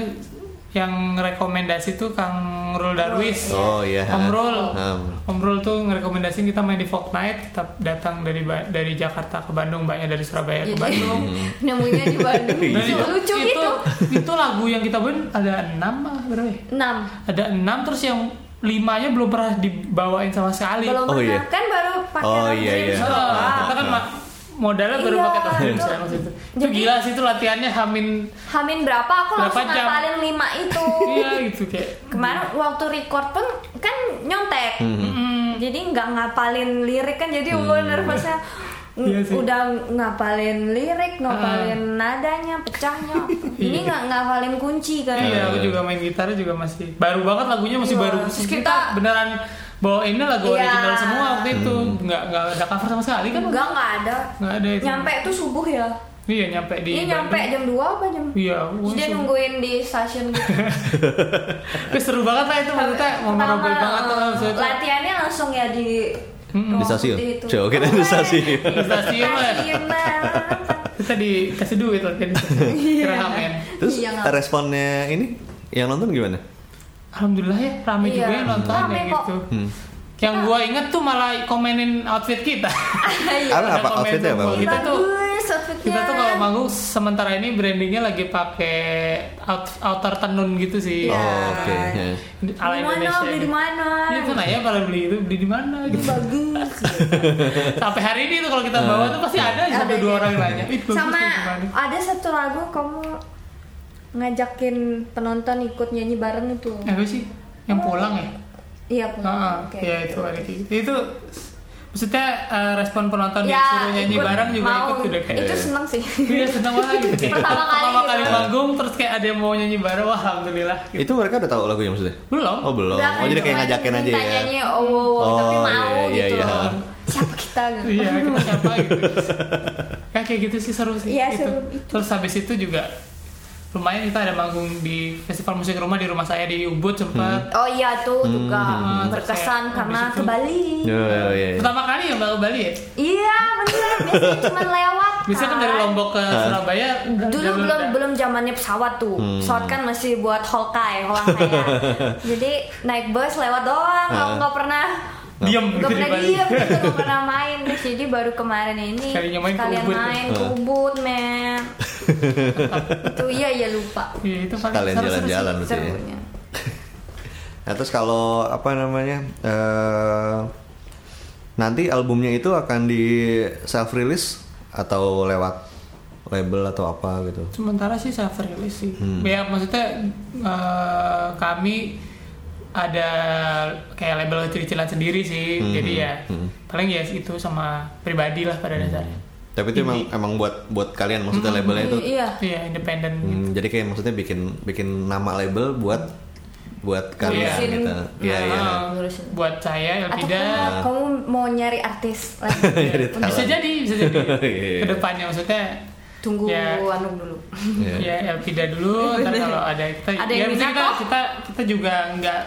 Speaker 4: yang rekomendasi tuh Kang Rul Darwis.
Speaker 2: Oh iya.
Speaker 4: Om Rul.
Speaker 2: Hmm.
Speaker 4: Om Rul tuh ngerekomendasiin kita main di Folk Night, kita datang dari Ba- dari Jakarta ke Bandung, mbaknya dari Surabaya ke Bandung.
Speaker 3: nemunya di Bandung.
Speaker 2: Iya.
Speaker 4: Itu,
Speaker 3: Lucu
Speaker 4: itu,
Speaker 3: gitu.
Speaker 4: itu lagu yang kita main ada enam berapa ya?
Speaker 3: Enam.
Speaker 4: Ada enam terus yang limanya belum pernah dibawain sama sekali.
Speaker 3: Belum
Speaker 2: Oh,
Speaker 3: pernah
Speaker 2: iya.
Speaker 3: kan baru pakai
Speaker 2: Oh, iya, iya.
Speaker 3: doang.
Speaker 4: Ah, kita kan ma- modalnya baru
Speaker 3: Iya,
Speaker 4: pakai tas dreams
Speaker 3: itu-
Speaker 4: maksud itu. Itu
Speaker 3: jadi-
Speaker 4: gila sih itu latihannya hamin
Speaker 3: Hamin berapa aku
Speaker 4: Berapa
Speaker 3: langsung
Speaker 4: jam?
Speaker 3: ngapalin lima itu.
Speaker 4: iya gitu kayak
Speaker 3: Kemarin waktu record pun kan nyontek.
Speaker 4: mm,
Speaker 3: Jadi nggak ngapalin lirik kan jadi gue nervousnya
Speaker 4: Iya sih.
Speaker 3: udah ngapalin lirik, ngapalin nadanya, pecahnya. Ini nggak ngapalin kunci kan.
Speaker 4: Iya, aku juga main gitarnya juga masih baru banget lagunya masih
Speaker 3: Iya,
Speaker 4: baru.
Speaker 3: terus
Speaker 4: kita,
Speaker 3: kita-
Speaker 4: beneran bawa ini lagu
Speaker 3: Iya.
Speaker 4: original semua waktu itu, nggak nggak ada cover sama sekali kan?
Speaker 3: Enggak nggak ada.
Speaker 4: Nggak ada itu.
Speaker 3: Nyampe tuh subuh ya.
Speaker 4: Iya nyampe di.
Speaker 3: Ini nyampe jam 2 apa jam?
Speaker 4: Iya,
Speaker 3: Terus dia nungguin di stasiun gitu.
Speaker 4: Terus seru banget lah itu maksudnya memorable banget lah maksudnya.
Speaker 3: Latihannya langsung ya di
Speaker 4: Mm-mm.
Speaker 2: Di stasiun.
Speaker 3: Itu.
Speaker 2: Coba kita di stasiun.
Speaker 4: Di stasiun lah.
Speaker 3: Stasiun lah.
Speaker 4: Kita dikasih duit loh jadi kira ngamen.
Speaker 2: Terus
Speaker 3: Iya, nggak-
Speaker 2: responnya ini yang nonton gimana?
Speaker 4: Alhamdulillah ya rame juga
Speaker 3: Iya.
Speaker 4: yang nonton
Speaker 3: Rame
Speaker 4: ya
Speaker 3: kok.
Speaker 4: gitu.
Speaker 2: Hmm.
Speaker 4: Yang gua inget tuh malah komenin outfit kita.
Speaker 3: Iya.
Speaker 2: Apa
Speaker 4: Ada
Speaker 2: apa outfitnya apa?
Speaker 4: Kita tuh
Speaker 3: outfitnya.
Speaker 4: kita tuh kalau manggung sementara ini brandingnya lagi pakai out, outer tenun gitu sih.
Speaker 3: Iya.
Speaker 2: Oh, oke. Ya.
Speaker 4: Ala
Speaker 3: di mana
Speaker 4: Indonesia.
Speaker 3: beli di mana
Speaker 4: Iya tuh nanya pada beli itu beli di mana gitu.
Speaker 3: bagus
Speaker 4: Sampai hari ini tuh kalau kita bawa tuh pasti ada aja satu
Speaker 3: Ada,
Speaker 4: dua
Speaker 3: iya.
Speaker 4: orang yang nanya.
Speaker 3: Sama
Speaker 4: tuh gimana?"
Speaker 3: ada satu lagu kamu ngajakin penonton ikut nyanyi bareng itu
Speaker 4: apa sih? Yang pulang ya?
Speaker 3: iya pulang
Speaker 4: Heeh,
Speaker 3: Oke.
Speaker 4: ya itu ada kayak gitu. Itu maksudnya eh, respon penonton
Speaker 3: Ya,
Speaker 4: disuruh nyanyi
Speaker 3: ikut
Speaker 4: bareng juga
Speaker 3: mau.
Speaker 4: ikut udah kayak
Speaker 3: itu seneng sih
Speaker 4: Iya seneng banget gitu.
Speaker 3: Pertama kali
Speaker 4: pertama kali
Speaker 3: gitu.
Speaker 4: manggung terus kayak ada yang mau nyanyi bareng wah alhamdulillah. Gitu.
Speaker 2: Itu mereka udah tahu lagunya maksudnya?
Speaker 4: Belum.
Speaker 2: Oh belum.
Speaker 3: Udah
Speaker 2: Oh jadi kayak ngajakin aja ya.
Speaker 3: nyanyi oh, wow, tapi
Speaker 2: Oh,
Speaker 3: mau
Speaker 2: iya,
Speaker 3: gitu
Speaker 2: iya.
Speaker 3: loh siapa kita gitu
Speaker 4: Iya, kita siapa gitu. Ya kayak gitu sih seru sih.
Speaker 3: Iya,
Speaker 4: gitu.
Speaker 3: seru.
Speaker 4: Terus habis itu juga lumayan kita ada manggung di festival musik rumah di rumah saya di Ubud sempat.
Speaker 3: oh iya tuh juga
Speaker 4: Hmm.
Speaker 3: berkesan
Speaker 4: Terus
Speaker 3: karena ke Bali.
Speaker 2: Oh, iya, iya.
Speaker 4: Pertama kali ya Mbak ke Bali ya?
Speaker 3: iya bener. Biasanya cuma lewat
Speaker 4: Bisa kan dari Lombok ke Surabaya
Speaker 3: dulu belum belum zamannya pesawat tuh. Pesawat kan masih buat holkai holang kayak jadi naik bus lewat doang nggak nggak pernah
Speaker 4: Diem
Speaker 3: nggak
Speaker 4: gitu di
Speaker 3: pernah
Speaker 4: Bali.
Speaker 3: diem gitu nggak pernah main Terus jadi baru kemarin ini
Speaker 4: Sekalinya main ke
Speaker 3: sekalian
Speaker 4: Ubud.
Speaker 3: main ke. Ubud men itu iya iya lupa
Speaker 4: Iya, itu paling
Speaker 2: Kalian
Speaker 4: seru-seru sih.
Speaker 2: jalan-jalan berarti ya. Nah, terus kalau apa namanya? eh nanti albumnya itu akan di self release atau lewat label atau apa gitu.
Speaker 4: Sementara sih self release sih. Ya maksudnya eh, kami ada kayak label kecil-kecilan sendiri sih. Jadi ya paling ya itu sama pribadi lah pada dasarnya.
Speaker 2: Tapi itu emang emang buat buat kalian maksudnya labelnya itu.
Speaker 3: iya
Speaker 4: Iya, independen.
Speaker 2: Hmm, jadi kayak maksudnya bikin bikin nama label buat buat kalian
Speaker 3: Ngurusin.
Speaker 2: gitu. Iya iya.
Speaker 4: Nah,
Speaker 3: ngurusin.
Speaker 4: buat saya
Speaker 3: atau
Speaker 4: Elvida
Speaker 3: kamu, kamu mau nyari artis lagi
Speaker 2: Jadi
Speaker 4: bisa jadi bisa jadi
Speaker 2: Iya.
Speaker 4: ke depannya maksudnya
Speaker 3: tunggu
Speaker 4: Ya.
Speaker 3: anu dulu
Speaker 2: Iya.
Speaker 4: ya Elvida dulu ntar kalau ada kita
Speaker 3: Ada
Speaker 4: ya
Speaker 3: yang
Speaker 4: kita, kita kita juga nggak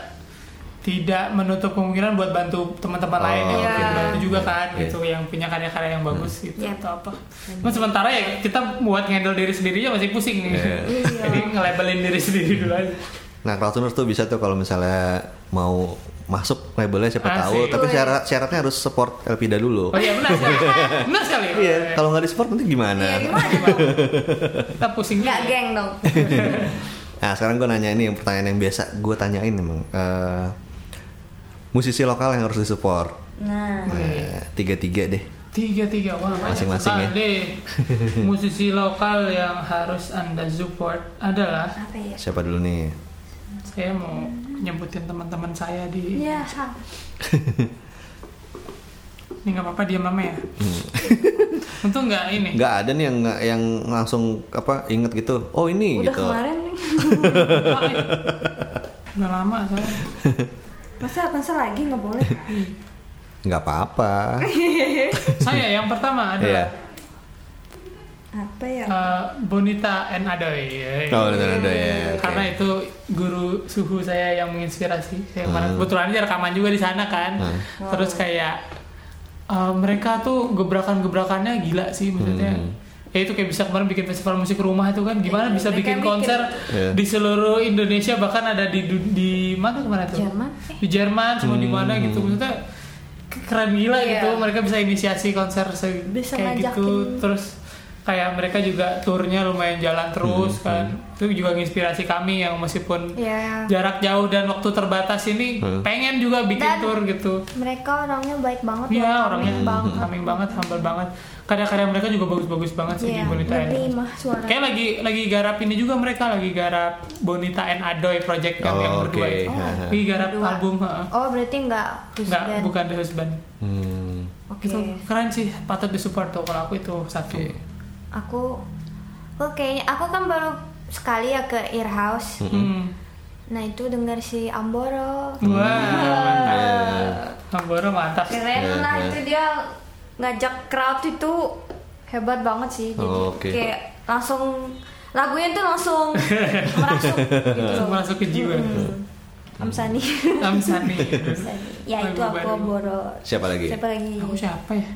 Speaker 4: tidak menutup kemungkinan buat bantu teman-teman
Speaker 2: Oh,
Speaker 4: lain yang mungkin bantu juga kan
Speaker 2: Iya.
Speaker 4: gitu yang punya karya-karya yang bagus gitu
Speaker 3: Yep.
Speaker 4: atau apa. Cuma sementara ya kita buat handle diri sendirinya masih pusing nih.
Speaker 2: Iya.
Speaker 4: Jadi nge-labelin diri sendiri dulu aja.
Speaker 2: Nah, Crowdtuners tuh bisa tuh kalau misalnya mau masuk labelnya siapa
Speaker 4: Asik.
Speaker 2: tahu, tapi syarat syaratnya harus support Elpida dulu.
Speaker 4: Oh iya benar sekali. benar sekali.
Speaker 2: Iya, kalau nggak di support nanti gimana?
Speaker 3: Iya gimana
Speaker 4: kita pusing
Speaker 3: Nggak geng dong.
Speaker 2: Nah, sekarang gue nanya ini yang pertanyaan yang biasa gue tanyain emang Eh, musisi lokal yang harus disupport.
Speaker 3: Nah,
Speaker 2: Nah, tiga-tiga deh.
Speaker 4: Tiga tiga wah banyak
Speaker 2: Masing-masing ya.
Speaker 4: sekali. Musisi lokal yang harus anda support adalah
Speaker 3: apa ya?
Speaker 2: Siapa dulu nih?
Speaker 4: saya mau nyebutin teman-teman saya di
Speaker 3: Iya,
Speaker 4: ini nggak apa-apa diam lama ya. Untung nggak ini.
Speaker 2: Nggak ada nih yang yang langsung apa inget gitu. Oh ini
Speaker 3: Udah
Speaker 2: gitu.
Speaker 3: kemarin nih.
Speaker 4: Udah lama saya.
Speaker 3: Masa masa lagi nggak boleh?
Speaker 2: Nggak apa-apa.
Speaker 4: saya yang pertama
Speaker 2: Iya.
Speaker 4: adalah
Speaker 3: Apa ya?
Speaker 4: eh, Bonita and Adoy. Ya,
Speaker 2: Oh, ada ada ya. oke.
Speaker 4: Karena itu guru suhu saya yang menginspirasi. Saya kemarin
Speaker 2: Hmm.
Speaker 4: kebetulan aja rekaman juga di sana kan.
Speaker 2: Hmm.
Speaker 4: Terus kayak eh, mereka tuh gebrakan-gebrakannya gila sih maksudnya.
Speaker 2: Hmm.
Speaker 4: Ya itu kayak bisa kemarin bikin festival musik rumah itu kan gimana
Speaker 3: Iya,
Speaker 4: bisa bikin
Speaker 3: bikin.
Speaker 4: konser
Speaker 2: Iya.
Speaker 4: di seluruh Indonesia bahkan ada di di mana ke mana tuh?
Speaker 3: Jerman?
Speaker 4: Di Jerman semua di mana gitu maksudnya ke- keren gila
Speaker 3: Iya.
Speaker 4: gitu mereka bisa inisiasi konser se-
Speaker 3: Bisa
Speaker 4: kayak gitu
Speaker 3: ngajakin.
Speaker 4: terus kayak mereka juga turnya lumayan jalan terus kan itu juga menginspirasi kami yang meskipun
Speaker 3: ya
Speaker 4: jarak jauh dan waktu terbatas ini
Speaker 2: Hmm.
Speaker 4: pengen juga bikin
Speaker 3: Dan-
Speaker 4: tour gitu
Speaker 3: mereka orangnya baik banget
Speaker 4: Iya
Speaker 3: ya,
Speaker 4: orangnya
Speaker 3: calming banget
Speaker 4: calming banget, humble banget. Karya-karya mereka juga bagus-bagus banget sih
Speaker 3: Iya,
Speaker 4: di Bonita and
Speaker 3: suara
Speaker 4: Kayak lagi lagi garap ini juga mereka lagi garap Bonita and Adoy project yang,
Speaker 2: Oh,
Speaker 4: yang berdua
Speaker 2: oke.
Speaker 4: itu.
Speaker 2: Haha.
Speaker 4: Lagi garap
Speaker 3: Berdua.
Speaker 4: album, heeh.
Speaker 3: oh berarti nggak
Speaker 4: Nggak, bukan The Husband.
Speaker 2: Hmm.
Speaker 3: oke
Speaker 4: Itu keren sih, patut disupport tuh kalau aku itu satu.
Speaker 2: Oke.
Speaker 3: aku aku kayaknya aku kan baru sekali ya ke Ear House
Speaker 4: Hmm.
Speaker 3: nah itu dengar si Amboro
Speaker 4: Wah,
Speaker 2: Iya.
Speaker 4: Amboro mantap.
Speaker 3: keren
Speaker 2: Iya,
Speaker 3: lah
Speaker 2: iya.
Speaker 3: itu dia ngajak crowd itu hebat banget sih jadi
Speaker 2: Oh, oke.
Speaker 3: kayak langsung lagunya tuh langsung merasuk gitu
Speaker 4: masuk ke jiwa.
Speaker 3: Hmm. Amsani
Speaker 4: Amsani.
Speaker 3: ya itu aku. Amboro
Speaker 2: Siapa lagi?
Speaker 3: siapa lagi
Speaker 4: Aku siapa ya?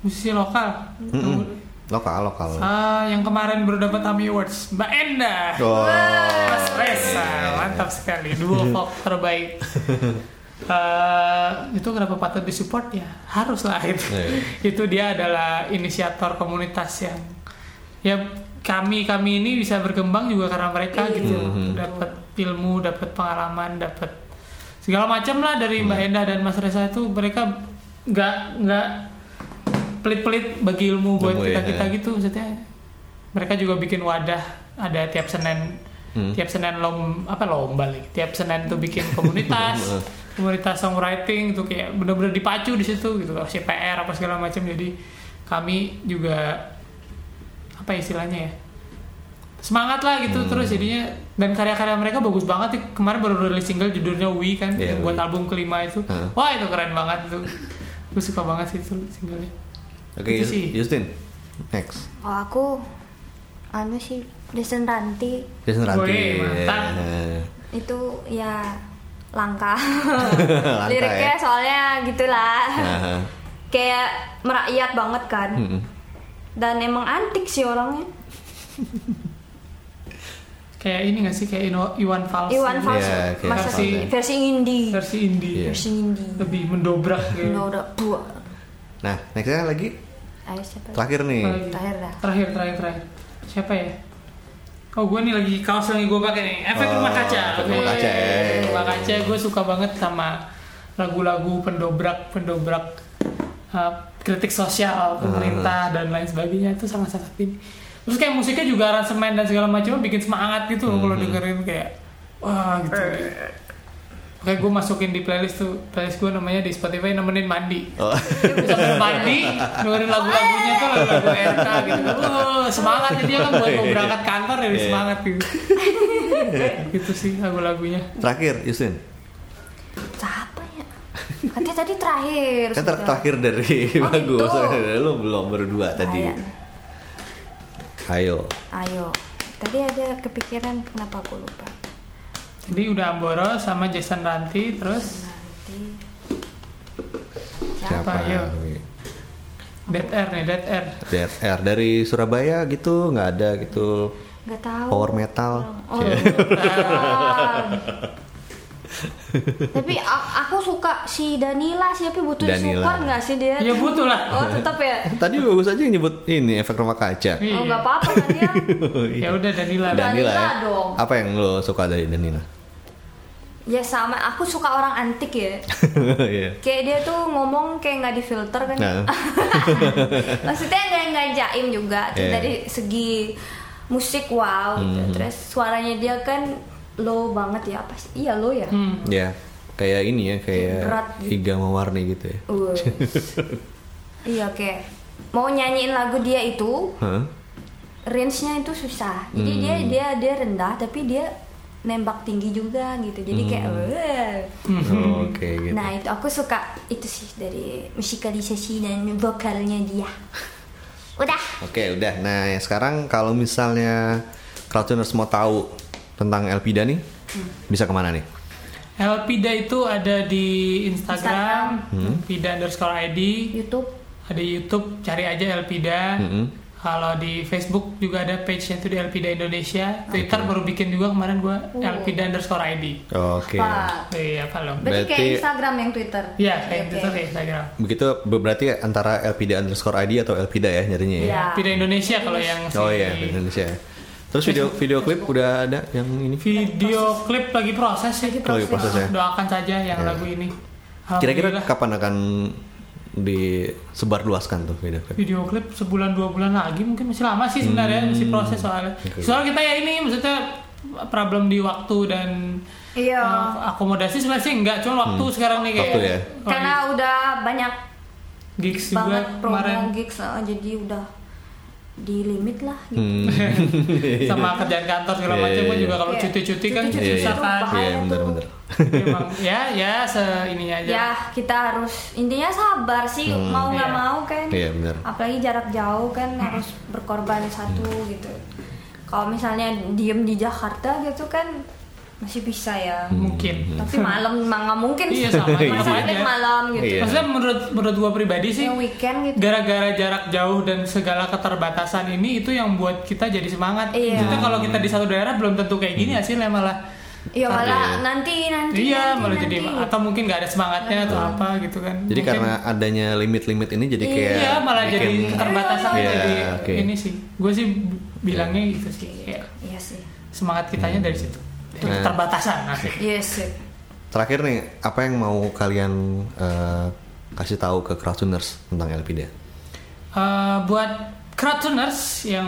Speaker 4: Musisi lokal.
Speaker 2: Mm-mm. Lokal, lokal.
Speaker 4: Ah, yang kemarin baru dapat AMI Awards, Mbak Enda.
Speaker 2: Oh.
Speaker 4: Mas Reza, mantap sekali. Duo folk terbaik. Eh, itu kenapa patut disupport ya? Harus lah itu.
Speaker 2: Iya.
Speaker 4: itu dia adalah inisiator komunitas yang ya kami kami ini bisa berkembang juga karena mereka gitu.
Speaker 2: Mhm.
Speaker 4: Dapat ilmu, dapat pengalaman, dapat segala macam lah dari Mbak Enda dan Mas Reza itu mereka nggak nggak pelit-pelit bagi ilmu buat
Speaker 2: Ilmu
Speaker 4: kita kita
Speaker 2: ya.
Speaker 4: gitu maksudnya mereka juga bikin wadah ada tiap senin
Speaker 2: Hmm.
Speaker 4: tiap senin lom apa lomba lagi tiap senin tuh bikin komunitas komunitas songwriting itu kayak bener-bener dipacu di situ gitu kalau CPR apa segala macam jadi kami juga apa istilahnya ya semangat lah gitu terus jadinya dan karya-karya mereka bagus banget nih. kemarin baru rilis single judulnya We kan yang buat
Speaker 2: We.
Speaker 4: album kelima itu
Speaker 2: Heeh.
Speaker 4: wah itu keren banget tuh gue suka banget sih itu singlenya
Speaker 2: Oke,
Speaker 4: Itu sih.
Speaker 2: Justin. Next.
Speaker 3: oh aku anu sih Desen Ranti
Speaker 2: Jason Ranti.
Speaker 4: Wih, mantap.
Speaker 2: Eh,
Speaker 3: itu ya langka.
Speaker 2: Langka
Speaker 3: liriknya
Speaker 2: ya.
Speaker 3: soalnya gitulah.
Speaker 2: Aha.
Speaker 3: kayak merakyat banget kan.
Speaker 2: Mm-mm.
Speaker 3: dan emang antik sih orangnya.
Speaker 4: Kayak ini gak sih? Kayak Ino- Iwan Fals
Speaker 3: Iwan
Speaker 4: gitu.
Speaker 3: Fals.
Speaker 2: Iya, Fals
Speaker 3: sih?
Speaker 2: ya.
Speaker 3: versi indie.
Speaker 4: Versi indie.
Speaker 2: Iya.
Speaker 3: versi indie.
Speaker 4: Lebih mendobrak gitu.
Speaker 3: udah buat
Speaker 2: Nah, nextnya lagi?
Speaker 3: Ayo siapa?
Speaker 2: Terakhir nih.
Speaker 3: Terakhir
Speaker 4: terakhir terakhir. Siapa ya oh gue nih lagi kaos lagi gue pakai nih. Efek
Speaker 2: Oh,
Speaker 4: rumah kaca.
Speaker 2: Efek Rumah Kaca,
Speaker 4: Efek
Speaker 2: eh.
Speaker 4: rumah kaca gue suka banget sama lagu-lagu pendobrak pendobrak uh, kritik sosial pemerintah dan lain sebagainya. Itu sangat sangat ini terus kayak musiknya juga aransemen dan segala macamnya bikin semangat gitu loh kalau dengerin kayak wah gitu Kayak gue masukin di playlist tuh Playlist gue namanya di Spotify nemenin mandi
Speaker 2: Oh.
Speaker 4: sambil mandi dengerin lagu-lagunya tuh lagu-lagu RK gitu Wah, semangat jadi kan buat mau berangkat kantor jadi
Speaker 2: Iya.
Speaker 4: semangat gitu gitu sih lagu-lagunya
Speaker 2: Terakhir, Justin.
Speaker 3: siapa ya katanya tadi terakhir
Speaker 2: Kan ter- terakhir dari
Speaker 3: Oh,
Speaker 2: bagus.
Speaker 3: gitu.
Speaker 2: Lu belum berdua tadi.
Speaker 3: Ayo.
Speaker 2: Ayo.
Speaker 3: ayo tadi ada kepikiran kenapa aku lupa
Speaker 4: jadi udah Amboro sama Jason Ranti terus Siapa? Ayo. Dead Air nih Dead Air
Speaker 2: Dead Air dari Surabaya gitu nggak ada gitu
Speaker 3: nggak tahu
Speaker 2: power metal.
Speaker 3: oh,
Speaker 2: Cie.
Speaker 3: tapi aku suka si Danila sih tapi butuh
Speaker 2: Danila.
Speaker 3: support nggak sih dia
Speaker 4: ya butuh lah
Speaker 3: oh tetap ya
Speaker 2: Tadi bagus aja yang nyebut ini efek rumah kaca.
Speaker 4: Iya.
Speaker 3: oh nggak apa-apa kan dia
Speaker 4: ya udah Danila.
Speaker 2: Danila ya.
Speaker 3: Danila dong.
Speaker 2: Apa yang lo suka dari Danila?
Speaker 3: ya sama aku suka orang antik ya
Speaker 2: Iya.
Speaker 3: kayak dia tuh ngomong kayak nggak difilter kan
Speaker 2: Nah.
Speaker 3: maksudnya nggak nggak jaim juga Terus
Speaker 2: Iya.
Speaker 3: dari segi musik wow gitu.
Speaker 2: Mhm.
Speaker 3: terus suaranya dia kan low banget ya apa sih iya low ya
Speaker 4: Hmm.
Speaker 2: Ya, kayak ini ya, kayak
Speaker 3: Berat gitu.
Speaker 2: Iga Mawarni gitu ya.
Speaker 3: Iya kayak mau nyanyiin lagu dia itu
Speaker 2: Hah?
Speaker 3: range-nya itu susah jadi dia
Speaker 2: Hmm.
Speaker 3: dia dia rendah tapi dia nembak tinggi juga gitu jadi kayak wah.
Speaker 2: Oh, Oke gitu.
Speaker 3: nah itu aku suka itu sih dari musikalisasi dan vokalnya dia udah
Speaker 2: Oke, udah. Nah, ya sekarang kalau misalnya crowdtuners mau tahu tentang Elpida nih,
Speaker 3: Hmm.
Speaker 2: bisa ke mana nih?
Speaker 4: Elpida itu ada di Instagram,
Speaker 2: Hmm.
Speaker 4: Elpida underscore ID,
Speaker 3: YouTube
Speaker 4: ada YouTube, cari aja Elpida.
Speaker 2: Mm-mm.
Speaker 4: Kalau di Facebook juga ada page-nya itu di Elpida Indonesia. Twitter baru bikin juga kemarin gua Elpida underscore ID.
Speaker 2: Oke.
Speaker 3: Apa?
Speaker 4: Iya, apa lo?
Speaker 3: Berarti, kayak Instagram yang Twitter.
Speaker 4: Iya, kayak
Speaker 3: Oke.
Speaker 4: Twitter kayak Instagram.
Speaker 2: Begitu berarti antara Elpida underscore ID atau Elpida ya nyarinya ya?
Speaker 3: Iya.
Speaker 4: Elpida Indonesia kalau yang si
Speaker 2: Oh iya, Indonesia. Terus video video klip udah ada yang ini?
Speaker 4: video klip lagi proses sih.
Speaker 2: Oh, lagi proses ya.
Speaker 4: Doakan saja yang
Speaker 2: Ya.
Speaker 4: lagu ini.
Speaker 2: Kira-kira kapan akan disebar luaskan tuh video klip?
Speaker 4: video klip sebulan dua bulan lagi mungkin masih lama sih sebenarnya
Speaker 2: Hmm.
Speaker 4: masih proses soalnya soalnya kita ya ini maksudnya problem di waktu dan
Speaker 3: Iya.
Speaker 4: eh, akomodasi sebenarnya sih enggak cuma waktu sekarang nih kayak
Speaker 2: Hmm. Waktu ya.
Speaker 3: Karena udah banyak
Speaker 4: gigs juga
Speaker 3: banget
Speaker 4: kemarin
Speaker 3: promo gigs, ah, jadi udah di limit lah. Gitu.
Speaker 2: Hmm.
Speaker 4: sama kerjaan kantor segala
Speaker 2: Iya,
Speaker 4: macam
Speaker 2: iya,
Speaker 4: kan
Speaker 2: iya.
Speaker 4: juga kalau
Speaker 3: Iya.
Speaker 4: cuti-cuti kan
Speaker 3: Cuti-cuti
Speaker 2: Iya,
Speaker 4: susah kan
Speaker 2: Iya.
Speaker 4: Emang, ya ya se ininya aja
Speaker 3: Ya kita harus intinya sabar sih mau nggak
Speaker 4: Iya.
Speaker 3: mau kan.
Speaker 2: Iya, benar.
Speaker 3: Apalagi jarak jauh kan harus berkorban satu gitu. Kalau misalnya diem di Jakarta gitu kan masih bisa ya.
Speaker 4: mungkin
Speaker 3: Tapi malam mah nggak mungkin
Speaker 4: Iya,
Speaker 3: sih.
Speaker 4: sama, sama
Speaker 3: balik
Speaker 4: aja.
Speaker 3: malam gitu.
Speaker 2: Iya.
Speaker 4: maksudnya menurut menurut gua pribadi sih
Speaker 3: Yang weekend gitu.
Speaker 4: gara-gara jarak jauh dan segala keterbatasan ini itu yang buat kita jadi semangat.
Speaker 3: Iya.
Speaker 4: Kita kalau kita di satu daerah belum tentu kayak gini hasilnya malah.
Speaker 3: Iya malah
Speaker 2: Iya.
Speaker 3: nanti nanti.
Speaker 4: Iya,
Speaker 3: nanti,
Speaker 4: malah jadi
Speaker 3: nanti.
Speaker 4: atau mungkin nggak ada semangatnya atau apa gitu kan.
Speaker 2: Jadi
Speaker 4: Mungkin-
Speaker 2: karena adanya limit-limit ini jadi kayak
Speaker 4: iya malah jadi
Speaker 2: bikin-
Speaker 4: keterbatasan
Speaker 2: Iya,
Speaker 4: jadi
Speaker 2: oke.
Speaker 4: ini sih. Gue sih bilangnya gitu sih. Kayak
Speaker 3: Iya sih.
Speaker 4: semangat kitanya dari situ.
Speaker 2: Nah.
Speaker 4: keterbatasan. asik.
Speaker 3: Iya sih.
Speaker 2: Terakhir nih, apa yang mau kalian eh, kasih tahu ke crowdtuners tentang Elpida?
Speaker 4: Eh, buat crowdtuners yang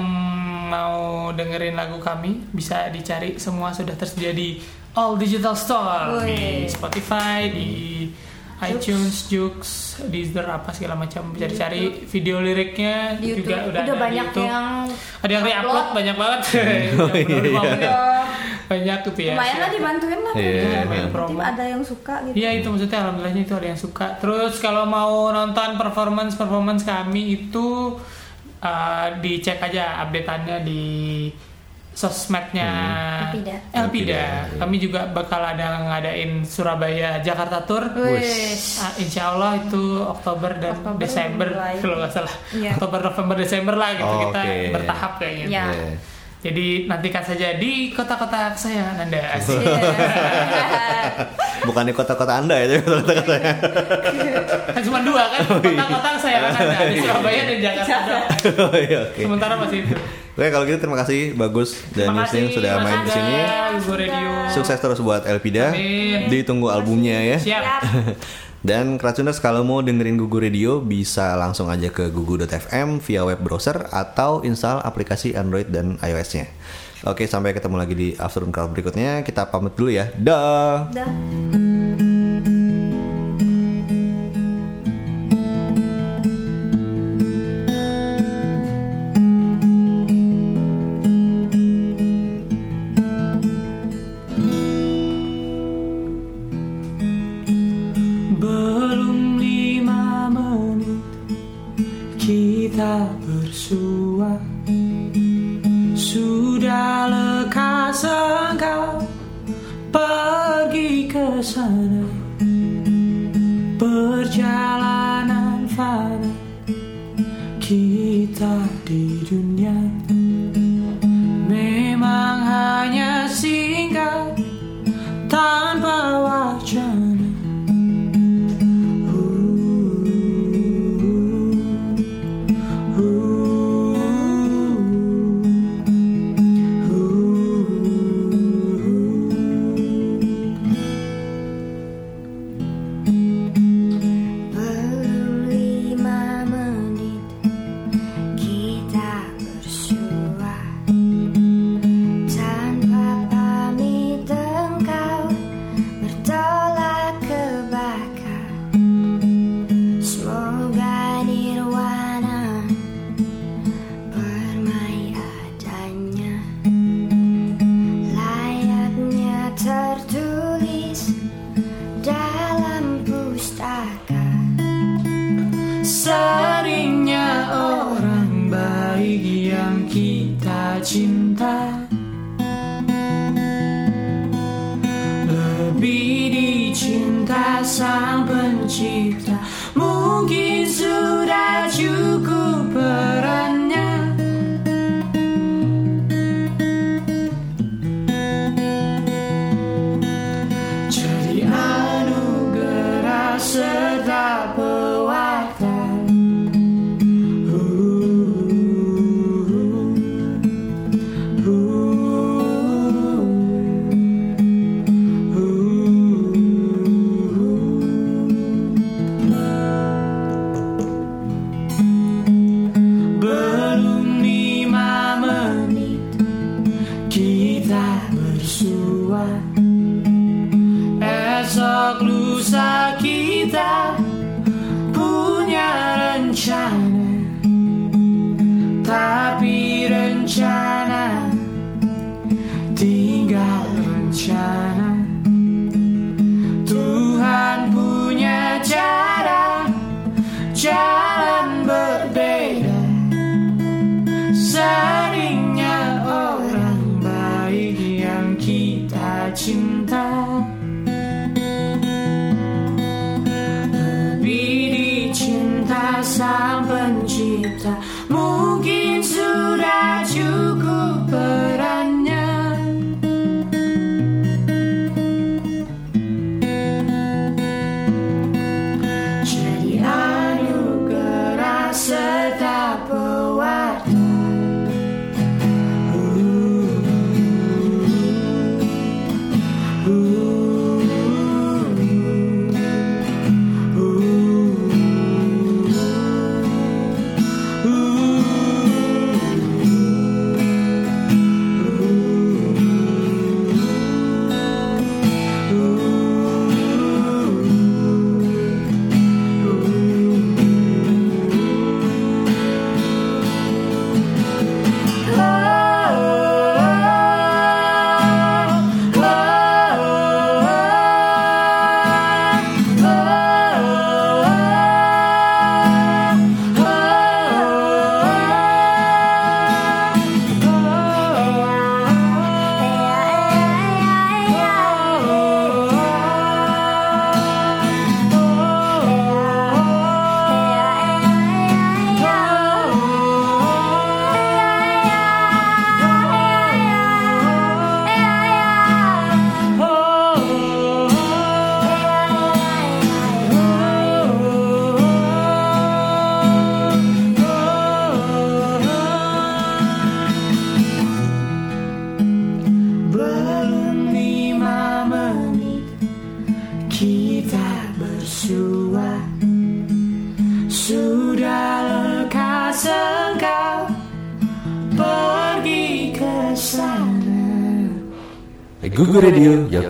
Speaker 4: mau dengerin lagu kami bisa dicari semua sudah tersedia di all digital store di. Spotify di iTunes, Jux, Deezer apa segala macam bisa dicari video liriknya
Speaker 3: Di YouTube
Speaker 4: juga udah,
Speaker 3: udah,
Speaker 4: ada di
Speaker 3: banyak
Speaker 4: YouTube.
Speaker 3: yang
Speaker 4: ada yang
Speaker 3: upload.
Speaker 4: re-upload banyak banget
Speaker 2: Oh, iya, iya.
Speaker 3: Iya.
Speaker 4: banyak tuh ya
Speaker 3: Lumayan lah dibantuin lah.
Speaker 2: Iya,
Speaker 3: Iya,
Speaker 2: iya.
Speaker 3: Nanti ada yang suka gitu.
Speaker 4: Iya itu maksudnya alhamdulillahnya itu ada yang suka. Terus kalau mau nonton performance performance kami itu uh, dicek aja updateannya di sosmednya
Speaker 3: Elpida.
Speaker 4: Elpida.
Speaker 2: Elpida, iya.
Speaker 4: Kami juga bakal ada ngadain Surabaya Jakarta Tour. Ah, insya Allah itu Oktober dan
Speaker 3: Oktober
Speaker 4: Desember
Speaker 3: mulai.
Speaker 4: kalau nggak salah.
Speaker 3: Iya.
Speaker 4: Oktober November Desember lah gitu
Speaker 2: Oh,
Speaker 4: kita
Speaker 2: oke.
Speaker 4: bertahap kayaknya.
Speaker 3: Iya.
Speaker 2: Iya.
Speaker 4: Jadi nantikan saja di kota-kota kesayangan Anda. Asik.
Speaker 2: Bukan di kota-kota anda ya, tapi kota-kota saya.
Speaker 4: kan cuma dua kan
Speaker 2: Oh, iya.
Speaker 4: kota-kota kesayangan Anda di Surabaya dan Jakarta
Speaker 2: oh iya, oke.
Speaker 4: sementara masih itu
Speaker 2: Oke, kalau gitu terima kasih Bagus dan Yustin sudah main di sini. Sukses terus buat Elpida.
Speaker 4: Amin.
Speaker 2: Ditunggu albumnya ya.
Speaker 4: siap
Speaker 2: Dan Crowdtuners kalau mau dengerin Gugu Radio bisa langsung aja ke gugu.fm via web browser atau install aplikasi Android dan iOS-nya. Oke, sampai ketemu lagi di Afternoon Crowd berikutnya. Kita pamit dulu ya. Dah.
Speaker 3: Dah.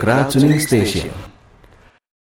Speaker 2: Kratzening Station.